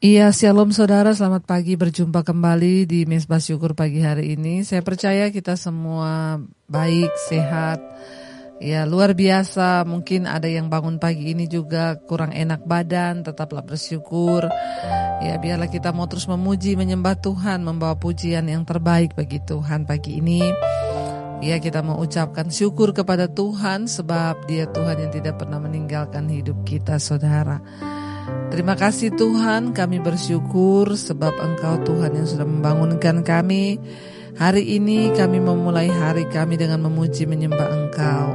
Iya, shalom saudara, selamat pagi berjumpa kembali di Mesbah Syukur pagi hari ini. Saya percaya kita semua baik, sehat. Ya, luar biasa. Mungkin ada yang bangun pagi ini juga kurang enak badan, tetaplah bersyukur. Ya, biarlah kita mau terus memuji, menyembah Tuhan, membawa pujian yang terbaik bagi Tuhan pagi ini. Ya, kita mau ucapkan syukur kepada Tuhan sebab Dia Tuhan yang tidak pernah meninggalkan hidup kita, saudara. Terima kasih Tuhan, kami bersyukur sebab Engkau Tuhan yang sudah membangunkan kami. Hari ini kami memulai hari kami dengan memuji menyembah Engkau.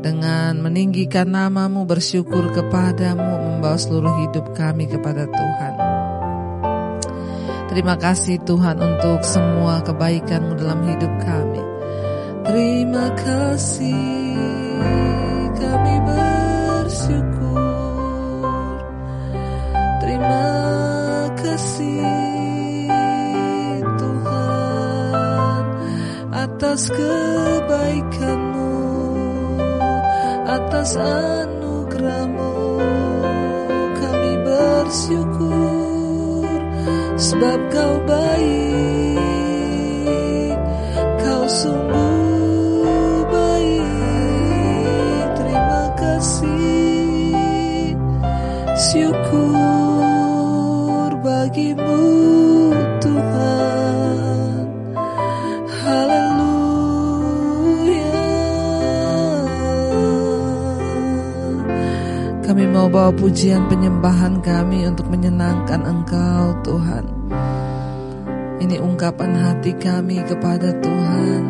Dengan meninggikan namamu, bersyukur kepadamu, membawa seluruh hidup kami kepada Tuhan. Terima kasih Tuhan untuk semua kebaikanmu dalam hidup kami. Terima kasih kami bersyukur. Atas kebaikanmu, atas anugerahmu, kami bersyukur sebab kau baik, mau bawa pujian penyembahan kami untuk menyenangkan Engkau Tuhan. Ini ungkapan hati kami kepada Tuhan.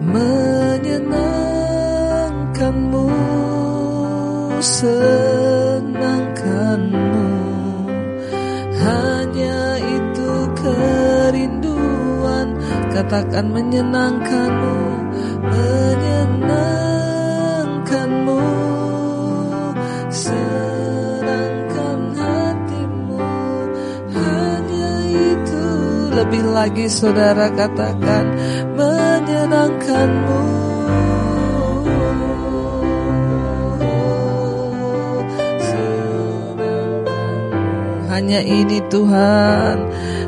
Menyenangkanmu, senangkanmu, hanya itu kerinduan. Katakan menyenangkanmu, menyenangkanmu. Lebih lagi saudara katakan menyenangkanmu. Hanya ini Tuhan.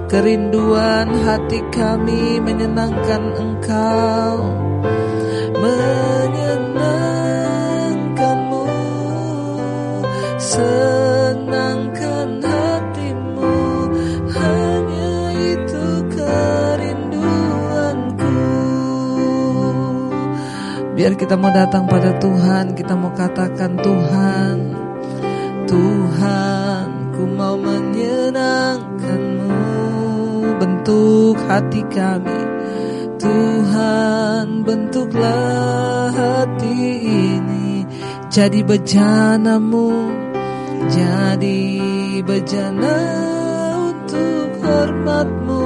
Kerinduan hati kami menyenangkan Engkau. Menyenangkanmu kita mau datang pada Tuhan, kita mau katakan Tuhan, Tuhan, ku mau menyenangkanmu, bentuk hati kami. Tuhan, bentuklah hati ini jadi bejanamu, jadi bejana untuk hormatmu.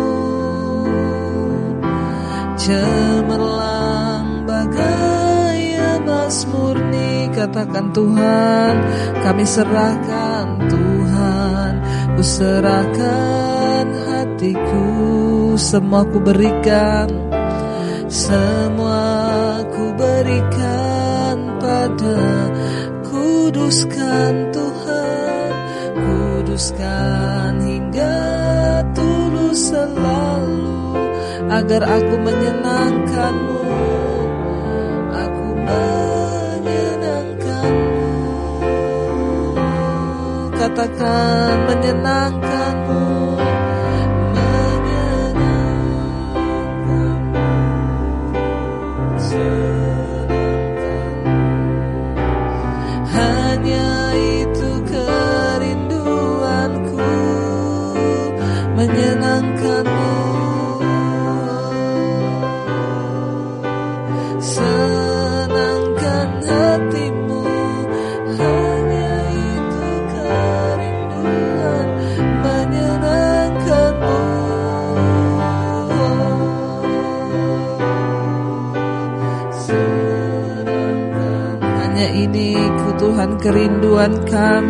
Cemerlang bagai murni katakan Tuhan kami serahkan Tuhan. Ku serahkan hatiku semua ku berikan semua ku berikan pada kuduskan Tuhan. Kuduskan hingga tulus selalu agar aku menyenangkanmu katakan menyenangkanmu Hanya itu kerinduanku menyenangkanmu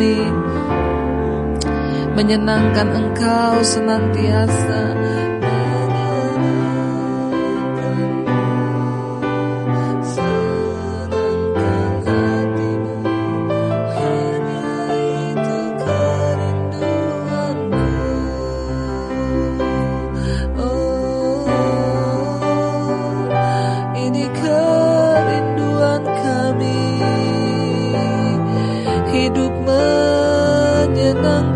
kami. Menyenangkan Engkau senantiasa menyenangkanmu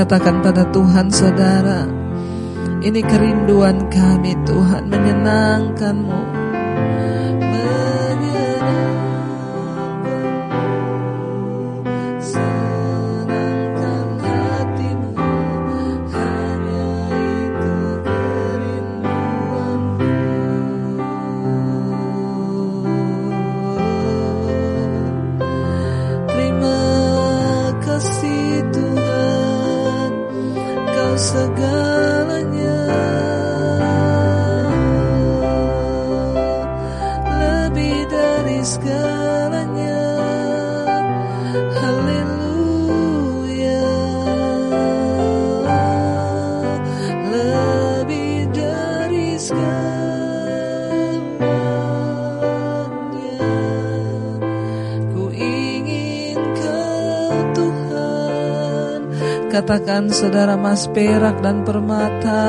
katakan pada Tuhan saudara ini kerinduan kami Tuhan menyenangkanmu Katakan saudara mas perak dan permata.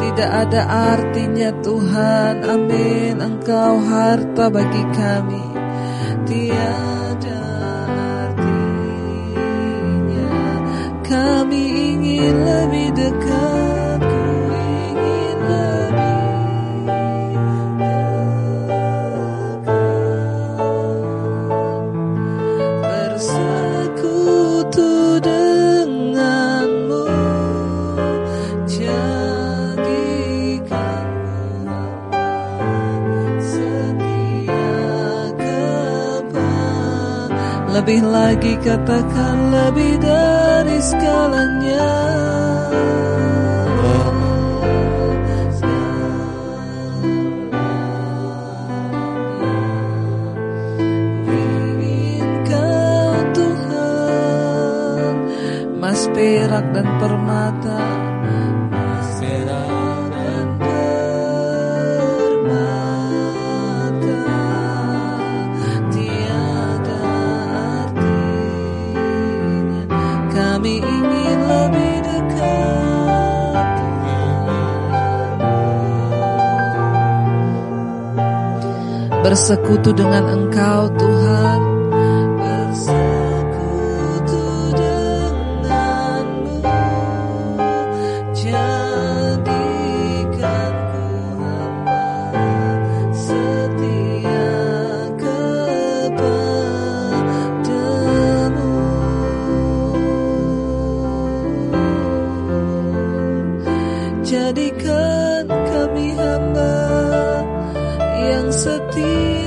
Tidak ada artinya Tuhan. Amin. Engkau harta bagi kami. Tiada artinya Kami ingin lebih dekat lebih lagi katakan lebih dari Tuhan Mas perak dan permata Bersekutu dengan Engkau Tuhan. Bersekutu denganmu. Jadikan ku hamba Setia kepadamu. Jadikan kami hamba yang setia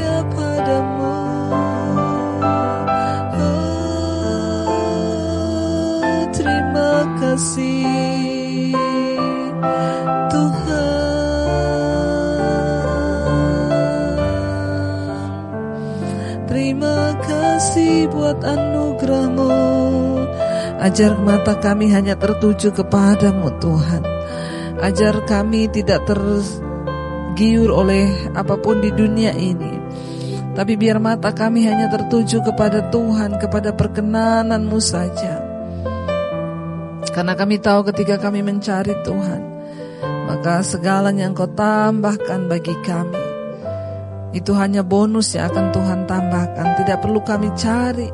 Terima kasih buat anugerahmu. Ajar mata kami hanya tertuju kepadamu Tuhan. Ajar kami tidak tergiur oleh apa pun di dunia ini. Tapi biar mata kami hanya tertuju kepada Tuhan Kepada perkenananmu saja Karena kami tahu ketika kami mencari Tuhan Maka segalanya yang kau tambahkan bagi kami. Itu hanya bonus yang akan Tuhan tambahkan. Tidak perlu kami cari.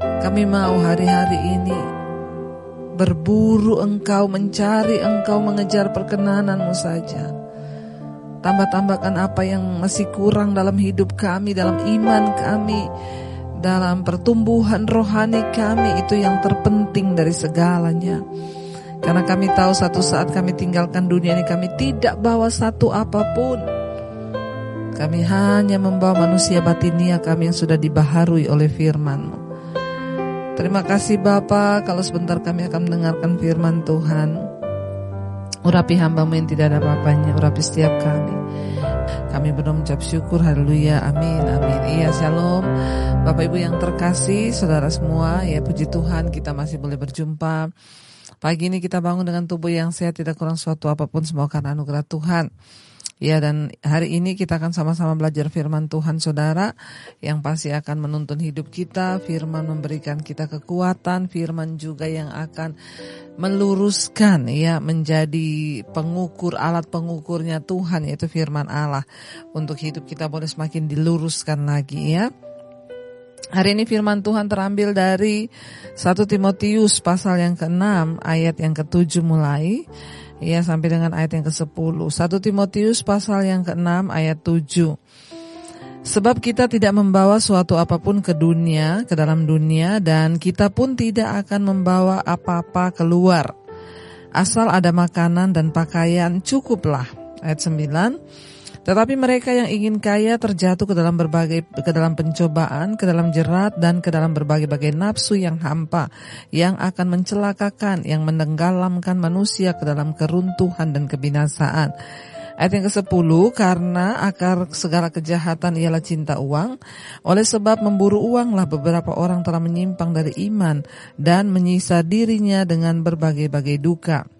Kami mau hari-hari ini berburu engkau, mencari engkau, mengejar perkenananmu saja. Tambah-tambahkan apa yang masih kurang dalam hidup kami, dalam iman kami, dalam pertumbuhan rohani kami, itu yang terpenting dari segalanya. Karena kami tahu satu saat kami tinggalkan dunia ini, kami tidak bawa satu apa pun. Kami hanya membawa manusia batinia kami yang sudah dibaharui oleh firman-Mu. Terima kasih Bapa kalau sebentar kami akan mendengarkan firman Tuhan. Urapi hambamu yang tidak ada apa-apanya, urapi setiap kami. Kami berdoa mengucap syukur. Haleluya. Amin. Amin. Iya, shalom. Bapak Ibu yang terkasih, saudara semua, ya puji Tuhan kita masih boleh berjumpa. Pagi ini kita bangun dengan tubuh yang sehat, tidak kurang suatu apa pun, semua karena anugerah Tuhan. Ya dan hari ini kita akan sama-sama belajar firman Tuhan saudara yang pasti akan menuntun hidup kita. Firman memberikan kita kekuatan, firman juga yang akan meluruskan ya menjadi pengukur alat pengukurnya Tuhan yaitu firman Allah untuk hidup kita boleh semakin diluruskan lagi ya. Hari ini firman Tuhan terambil dari 1 Timotius pasal yang ke-6 ayat yang ke-7 mulai ya sampai dengan ayat yang ke-10. 1 Timotius pasal yang ke-6 ayat 7. Sebab kita tidak membawa suatu apa pun ke dunia, ke dalam dunia dan kita pun tidak akan membawa apa-apa keluar. Asal ada makanan dan pakaian cukuplah. Ayat 9. Tetapi mereka yang ingin kaya terjatuh ke dalam berbagai ke dalam pencobaan, ke dalam jerat dan ke dalam berbagai-bagai nafsu yang hampa yang akan mencelakakan, yang menenggalamkan manusia ke dalam keruntuhan dan kebinasaan. Ayat yang ke-10, karena akar segala kejahatan ialah cinta uang, oleh sebab memburu uanglah beberapa orang telah menyimpang dari iman dan menyisa dirinya dengan berbagai-bagai duka.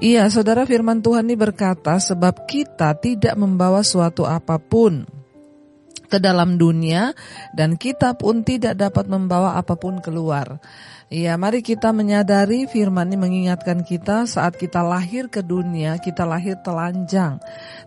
Iya, saudara firman Tuhan ini berkata, sebab kita tidak membawa suatu apa pun ke dalam dunia dan kita pun tidak dapat membawa apa pun keluar. Iya, mari kita menyadari firman ini mengingatkan kita saat kita lahir ke dunia, kita lahir telanjang.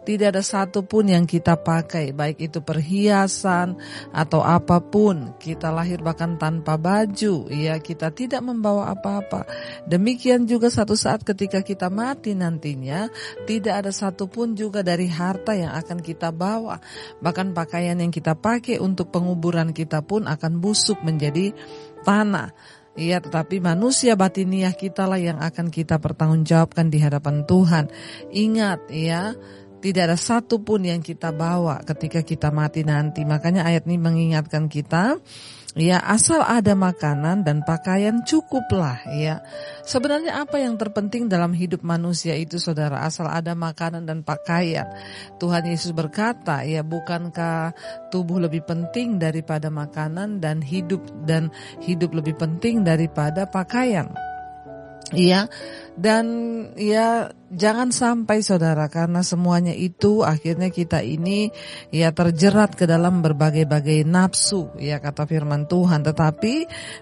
Tidak ada satu pun yang kita pakai, baik itu perhiasan atau apa pun. Kita lahir bahkan tanpa baju, ya kita tidak membawa apa-apa. Demikian juga satu saat ketika kita mati nantinya, tidak ada satu pun juga dari harta yang akan kita bawa. Bahkan pakaian yang kita pakai untuk penguburan kita pun akan busuk menjadi tanah. Iya, tetapi manusia batiniah kita lah yang akan kita pertanggungjawabkan di hadapan Tuhan. Ingat ya, tidak ada satu pun yang kita bawa ketika kita mati nanti. Makanya ayat ini mengingatkan kita Ya, asal ada makanan dan pakaian cukuplah ya. Sebenarnya apa yang terpenting dalam hidup manusia itu Saudara, asal ada makanan dan pakaian. Tuhan Yesus berkata, ya bukankah tubuh lebih penting daripada makanan dan hidup dan hidup lebih penting daripada pakaian? Iya. Dan ya jangan sampai saudara karena semuanya itu akhirnya kita ini ya terjerat ke dalam berbagai-bagai nafsu ya kata firman Tuhan. Tetapi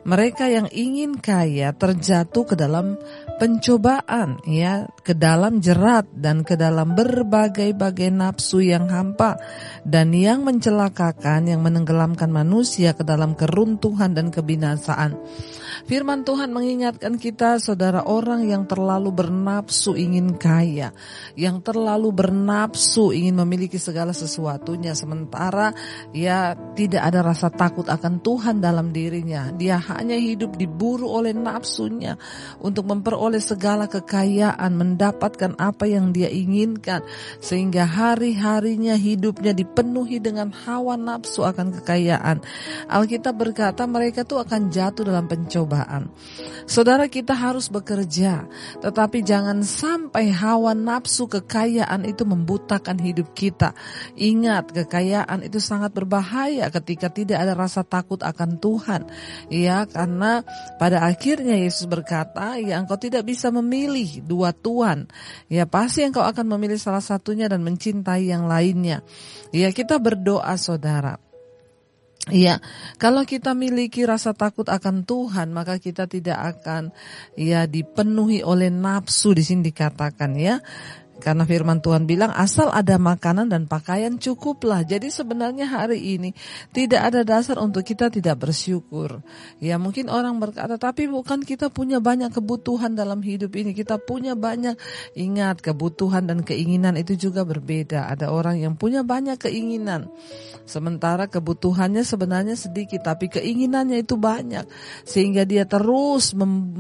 mereka yang ingin kaya terjatuh ke dalam pencobaan ya ke dalam jerat dan ke dalam berbagai-bagai nafsu yang hampa dan yang mencelakakan yang menenggelamkan manusia ke dalam keruntuhan dan kebinasaan. Firman Tuhan mengingatkan kita saudara orang yang terlalu bernafsu ingin kaya, yang terlalu bernafsu ingin memiliki segala sesuatunya sementara ya tidak ada rasa takut akan Tuhan dalam dirinya. Dia hanya hidup diburu oleh nafsunya untuk memperoleh segala kekayaan, mendapatkan apa yang dia inginkan sehingga hari-harinya hidupnya dipenuhi dengan hawa nafsu akan kekayaan. Alkitab berkata mereka tuh akan jatuh dalam pencobaan. Saudara kita harus bekerja, tetapi jangan sampai hawa nafsu kekayaan itu membutakan hidup kita. Ingat, kekayaan itu sangat berbahaya ketika tidak ada rasa takut akan Tuhan. Ya, karena pada akhirnya Yesus berkata, ya engkau tidak bisa memilih dua tuan. Ya, pasti engkau akan memilih salah satunya dan mencintai yang lainnya. Ya, kita berdoa saudara. Iya, kalau kita miliki rasa takut akan Tuhan, maka kita tidak akan ya dipenuhi oleh nafsu di sini dikatakan ya. Karena firman Tuhan bilang asal ada makanan dan pakaian cukuplah. Jadi sebenarnya hari ini tidak ada dasar untuk kita tidak bersyukur. Ya mungkin orang berkata tapi bukan kita punya banyak kebutuhan dalam hidup ini. Kita punya banyak ingat kebutuhan dan keinginan itu juga berbeda. Ada orang yang punya banyak keinginan. Sementara kebutuhannya sebenarnya sedikit tapi keinginannya itu banyak. Sehingga dia terus mem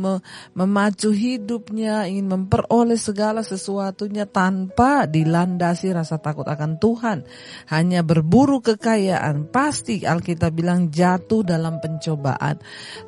memacu hidupnya ingin memperoleh segala sesuatunya hidupnya tanpa dilandasi rasa takut akan Tuhan, hanya berburu kekayaan, pasti Alkitab bilang jatuh dalam pencobaan.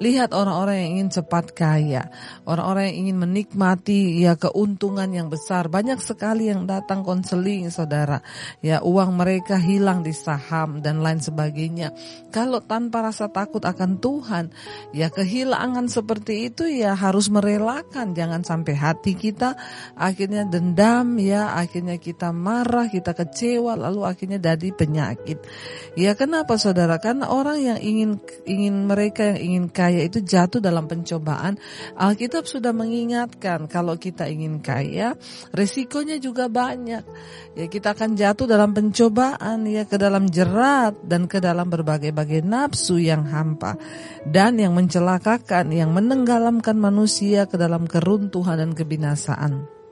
Lihat orang-orang yang ingin cepat kaya, orang-orang yang ingin menikmati ya keuntungan yang besar. Banyak sekali yang datang konseling, saudara. Ya uang mereka hilang di saham dan lain sebagainya. Kalau tanpa rasa takut akan Tuhan, ya kehilangan seperti itu ya harus merelakan. Jangan sampai hati kita akhirnya dendam ya, akhirnya kita marah, kita kecewa, lalu akhirnya jadi penyakit. Ya kenapa saudara? Karena orang yang ingin ingin mereka yang ingin kaya itu jatuh dalam pencobaan. Alkitab sudah mengingatkan kalau kita ingin kaya, resikonya juga banyak. Ya kita akan jatuh dalam pencobaan ya ke dalam jerat dan ke dalam berbagai-bagai nafsu yang hampa dan yang mencelakakan, yang menenggelamkan manusia ke dalam keruntuhan dan kebinasaan.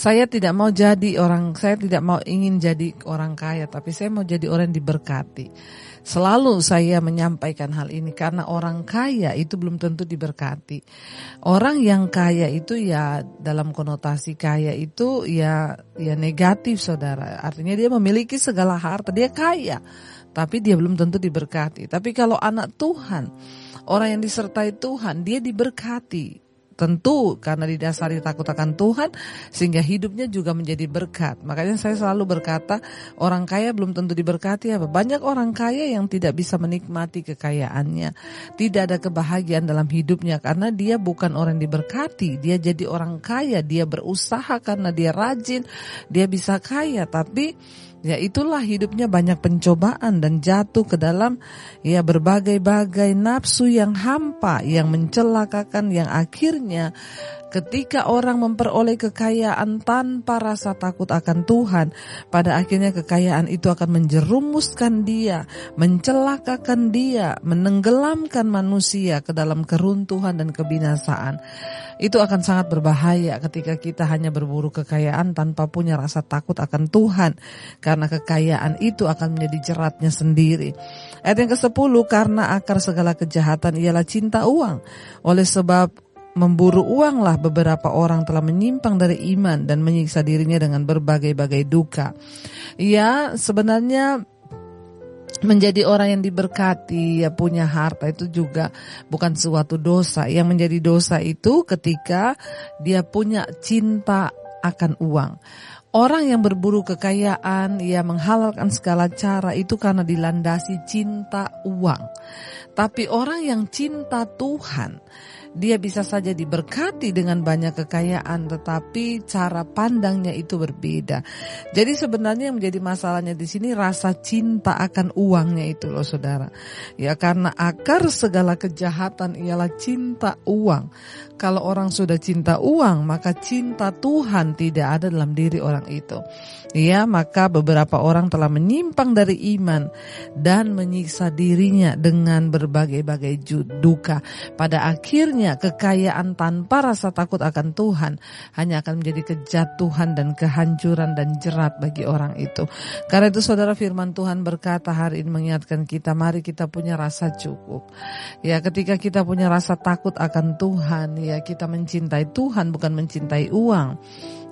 Saya tidak mau jadi orang, saya tidak mau ingin jadi orang kaya, tapi saya mau jadi orang yang diberkati. Selalu saya menyampaikan hal ini karena orang kaya itu belum tentu diberkati. Orang yang kaya itu ya dalam konotasi kaya itu ya ya negatif saudara. Artinya dia memiliki segala harta, dia kaya. Tapi dia belum tentu diberkati. Tapi kalau anak Tuhan, orang yang disertai Tuhan, dia diberkati Tentu karena didasari takut akan Tuhan sehingga hidupnya juga menjadi berkat. Makanya saya selalu berkata orang kaya belum tentu diberkati apa. Banyak orang kaya yang tidak bisa menikmati kekayaannya. Tidak ada kebahagiaan dalam hidupnya karena dia bukan orang diberkati. Dia jadi orang kaya, dia berusaha karena dia rajin, dia bisa kaya tapi Ya itulah hidupnya banyak pencobaan dan jatuh ke dalam ya berbagai-bagai nafsu yang hampa yang mencelakakan yang akhirnya ketika orang memperoleh kekayaan tanpa rasa takut akan Tuhan pada akhirnya kekayaan itu akan menjerumuskan dia, mencelakakan dia, menenggelamkan manusia ke dalam keruntuhan dan kebinasaan. Itu akan sangat berbahaya ketika kita hanya berburu kekayaan tanpa punya rasa takut akan Tuhan. Karena kekayaan itu akan menjadi jeratnya sendiri. Ayat yang ke-10, karena akar segala kejahatan ialah cinta uang. Oleh sebab memburu uanglah beberapa orang telah menyimpang dari iman dan menyiksa dirinya dengan berbagai-bagai duka. Ya, sebenarnya menjadi orang yang diberkati, ya punya harta itu juga bukan suatu dosa. Yang menjadi dosa itu ketika dia punya cinta akan uang. Orang yang berburu kekayaan, ia menghalalkan segala cara itu karena dilandasi cinta uang. Tapi orang yang cinta Tuhan, dia bisa saja diberkati dengan banyak kekayaan, tetapi cara pandangnya itu berbeda. Jadi sebenarnya yang menjadi masalahnya di sini rasa cinta akan uangnya itu loh saudara. Ya karena akar segala kejahatan ialah cinta uang. Kalau orang sudah cinta uang, maka cinta Tuhan tidak ada dalam diri orang itu. Ya, maka beberapa orang telah menyimpang dari iman dan menyiksa dirinya dengan berbagai-bagai duka. Pada akhirnya kekayaan tanpa rasa takut akan Tuhan hanya akan menjadi kejatuhan dan kehancuran dan jerat bagi orang itu. Karena itu saudara firman Tuhan berkata hari ini mengingatkan kita, mari kita punya rasa cukup. Ya, ketika kita punya rasa takut akan Tuhan, ya kita mencintai Tuhan bukan mencintai uang.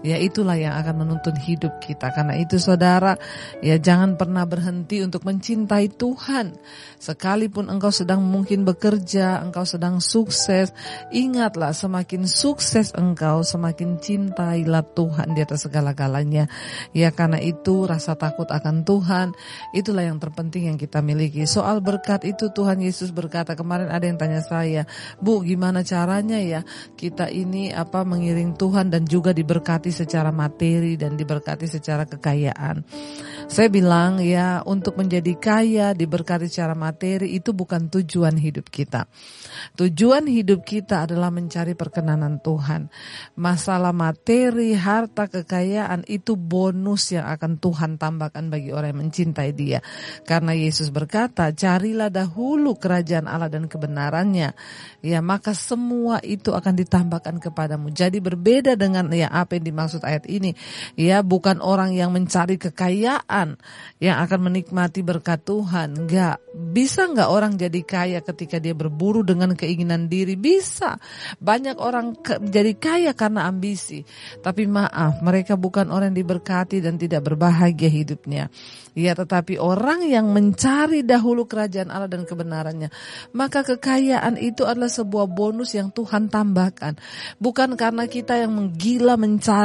Ya itulah yang akan menuntun hidup kita. Karena itu saudara, ya jangan pernah berhenti untuk mencintai Tuhan. Sekalipun engkau sedang mungkin bekerja, engkau sedang sukses, ingatlah semakin sukses engkau, semakin cintailah Tuhan di atas segala-galanya. Ya karena itu rasa takut akan Tuhan, itulah yang terpenting yang kita miliki. Soal berkat itu Tuhan Yesus berkata, kemarin ada yang tanya saya, Bu gimana caranya ya kita ini apa mengiring Tuhan dan juga diberkati diberkati secara materi dan diberkati secara kekayaan. Saya bilang ya untuk menjadi kaya diberkati secara materi itu bukan tujuan hidup kita. Tujuan hidup kita adalah mencari perkenanan Tuhan. Masalah materi, harta, kekayaan itu bonus yang akan Tuhan tambahkan bagi orang yang mencintai dia. Karena Yesus berkata, carilah dahulu kerajaan Allah dan kebenarannya. Ya maka semua itu akan ditambahkan kepadamu. Jadi berbeda dengan ya apa yang dimaksud ayat ini. Ya, bukan orang yang mencari kekayaan yang akan menikmati berkat Tuhan. Enggak. Bisa enggak orang jadi kaya ketika dia berburu dengan keinginan diri? Bisa. Banyak orang jadi kaya karena ambisi. Tapi maaf, mereka bukan orang yang diberkati dan tidak berbahagia hidupnya. Ya, tetapi orang yang mencari dahulu kerajaan Allah dan kebenarannya, maka kekayaan itu adalah sebuah bonus yang Tuhan tambahkan. Bukan karena kita yang menggila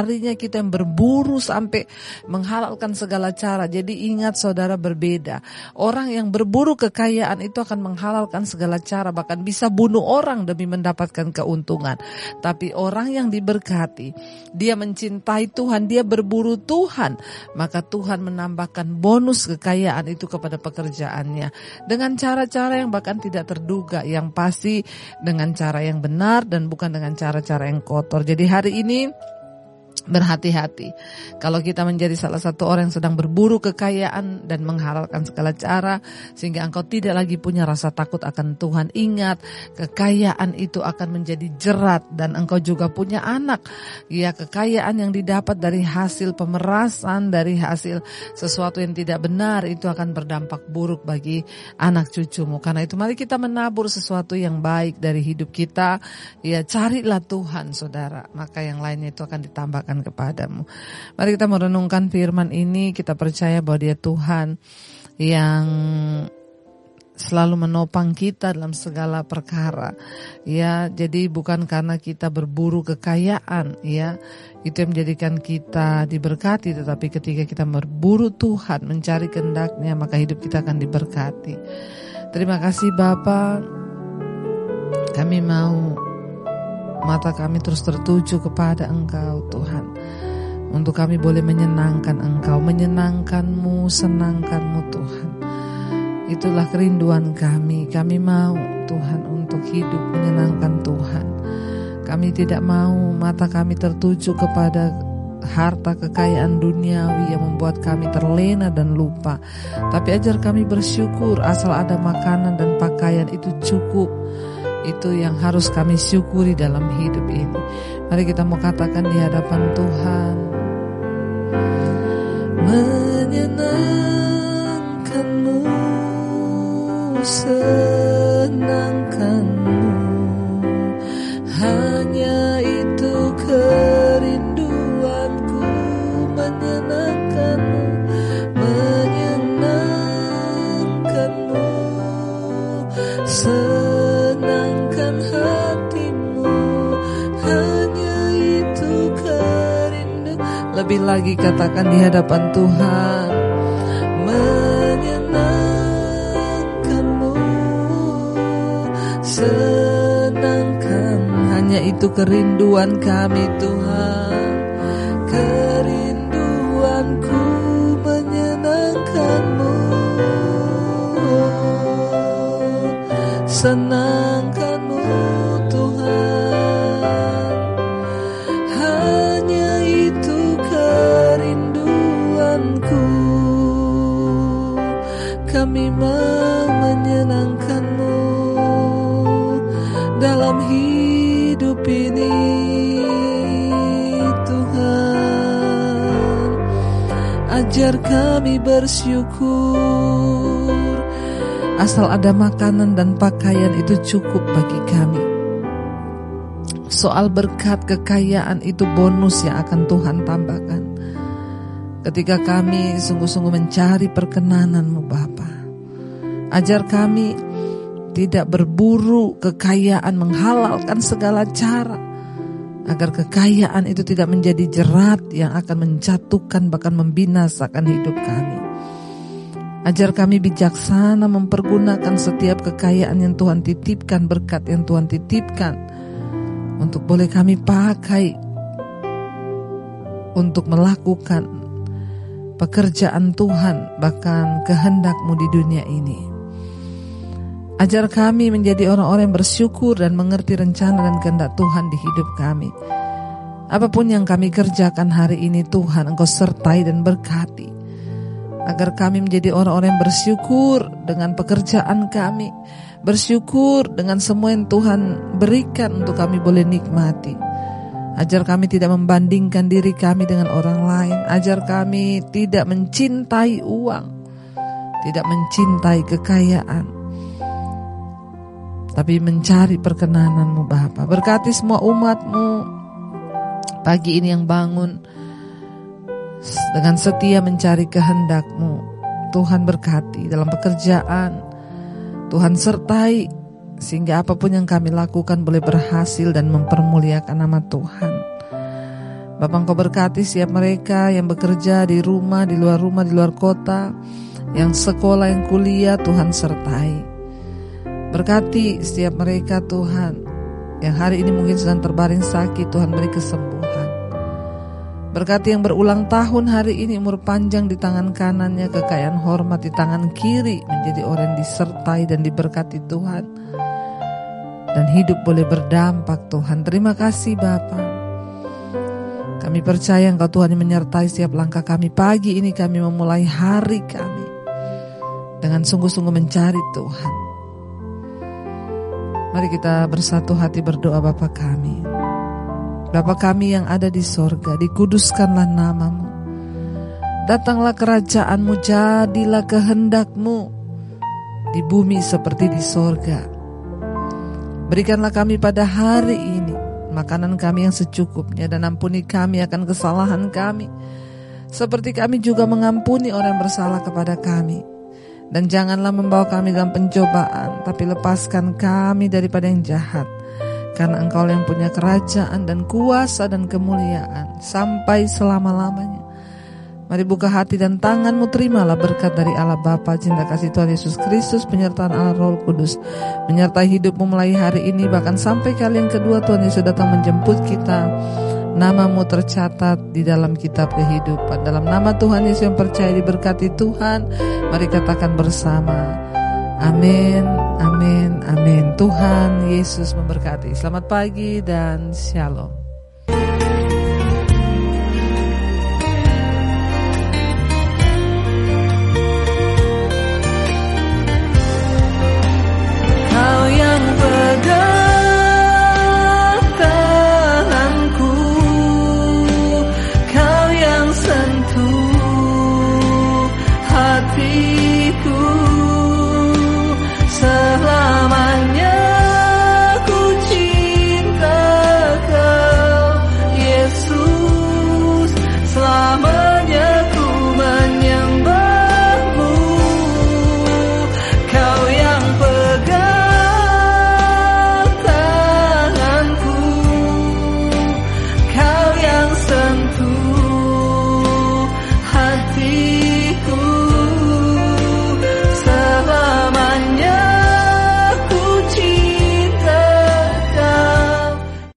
mencarinya, kita yang berburu sampai menghalalkan segala cara. Jadi ingat saudara berbeda. Orang yang berburu kekayaan itu akan menghalalkan segala cara, bahkan bisa bunuh orang demi mendapatkan keuntungan. Tapi orang yang diberkati, dia mencintai Tuhan, dia berburu Tuhan, maka Tuhan menambahkan bonus kekayaan itu kepada pekerjaannya dengan cara-cara yang bahkan tidak terduga yang pasti dengan cara yang benar dan bukan dengan cara-cara yang kotor. Jadi hari ini Berhati-hati kalau kita menjadi salah satu orang yang sedang berburu kekayaan dan mengharapkan segala cara sehingga engkau tidak lagi punya rasa takut akan Tuhan. Ingat, kekayaan itu akan menjadi jerat dan engkau juga punya anak. Ya, kekayaan yang didapat dari hasil pemerasan, dari hasil sesuatu yang tidak benar itu akan berdampak buruk bagi anak cucumu. Karena itu mari kita menabur sesuatu yang baik dari hidup kita. Ya, carilah Tuhan, Saudara. Maka yang lainnya itu akan ditambahkan akan kepadamu. Mari kita merenungkan firman ini, kita percaya bahwa dia Tuhan yang selalu menopang kita dalam segala perkara. Ya, jadi bukan karena kita berburu kekayaan, ya. Itu yang menjadikan kita diberkati, tetapi ketika kita berburu Tuhan, mencari kehendaknya, maka hidup kita akan diberkati. Terima kasih Bapak. Kami mau Mata kami terus tertuju kepada Engkau Tuhan. Untuk kami boleh menyenangkan Engkau Menyenangkanmu, senangkanmu Tuhan. Itulah kerinduan kami. Kami mau Tuhan untuk hidup menyenangkan Tuhan. Kami tidak mau mata kami tertuju kepada harta kekayaan duniawi yang membuat kami terlena dan lupa. Tapi ajar kami bersyukur asal ada makanan dan pakaian itu cukup itu yang harus kami syukuri dalam hidup ini. Mari kita mau katakan di hadapan Tuhan. Menyenangkanmu, senangkanmu, hanya itu kerinduanku Lebih lagi katakan di hadapan Tuhan Menyenangkanmu Senangkan Hanya itu kerinduan kami Tuhan. Kerinduanku menyenangkanmu Senangkan ajar kami bersyukur. Asal ada makanan dan pakaian itu cukup bagi kami. Soal berkat kekayaan itu bonus yang akan Tuhan tambahkan. Ketika kami sungguh-sungguh mencari perkenananmu Bapa. Ajar kami tidak berburu kekayaan menghalalkan segala cara agar kekayaan itu tidak menjadi jerat yang akan menjatuhkan bahkan membinasakan hidup kami. Ajar kami bijaksana mempergunakan setiap kekayaan yang Tuhan titipkan, berkat yang Tuhan titipkan untuk boleh kami pakai untuk melakukan pekerjaan Tuhan bahkan kehendakmu di dunia ini. Ajar kami menjadi orang-orang yang bersyukur dan mengerti rencana dan kehendak Tuhan di hidup kami. Apa pun yang kami kerjakan hari ini Tuhan Engkau sertai dan berkati. Agar kami menjadi orang-orang yang bersyukur dengan pekerjaan kami. Bersyukur dengan semua yang Tuhan berikan untuk kami boleh nikmati. Ajar kami tidak membandingkan diri kami dengan orang lain. Ajar kami tidak mencintai uang, tidak mencintai kekayaan, tapi mencari perkenananmu Bapa. Berkati semua umatmu pagi ini yang bangun dengan setia mencari kehendakmu. Tuhan berkati dalam pekerjaan, Tuhan sertai sehingga apa pun yang kami lakukan boleh berhasil dan mempermuliakan nama Tuhan. Bapak Engkau berkati siap mereka yang bekerja di rumah, di luar rumah, di luar kota, yang sekolah, yang kuliah, Tuhan sertai. Berkati setiap mereka Tuhan, yang hari ini mungkin sedang terbaring sakit, Tuhan beri kesembuhan. Berkati yang berulang tahun hari ini umur panjang di tangan kanannya, kekayaan hormat di tangan kiri, menjadi orang disertai dan diberkati Tuhan dan hidup boleh berdampak Tuhan. Terima kasih Bapa. Kami percaya Engkau Tuhan yang menyertai setiap langkah kami. Pagi ini kami memulai hari kami dengan sungguh-sungguh mencari Tuhan. Mari kita bersatu hati berdoa Bapa kami. Bapa kami yang ada di sorga, dikuduskanlah namamu. Datanglah kerajaanmu, jadilah kehendakmu di bumi seperti di sorga. Berikanlah kami pada hari ini makanan kami yang secukupnya dan ampuni kami akan kesalahan kami. Seperti kami juga mengampuni orang yang bersalah kepada kami. Dan janganlah membawa kami dalam pencobaan, tapi lepaskan kami daripada yang jahat. Karena engkau yang punya kerajaan dan kuasa dan kemuliaan sampai selama-lamanya. Mari buka hati dan tanganmu terimalah berkat dari Allah Bapa, cinta kasih Tuhan Yesus Kristus, penyertaan Allah Roh Kudus, menyertai hidupmu mulai hari ini bahkan sampai kali yang kedua Tuhan Yesus datang menjemput kita. Namamu tercatat di dalam kitab kehidupan. Dalam nama Tuhan Yesus yang percaya diberkati Tuhan, mari katakan bersama. Amin, amin, amin. Tuhan Yesus memberkati. Selamat pagi dan shalom.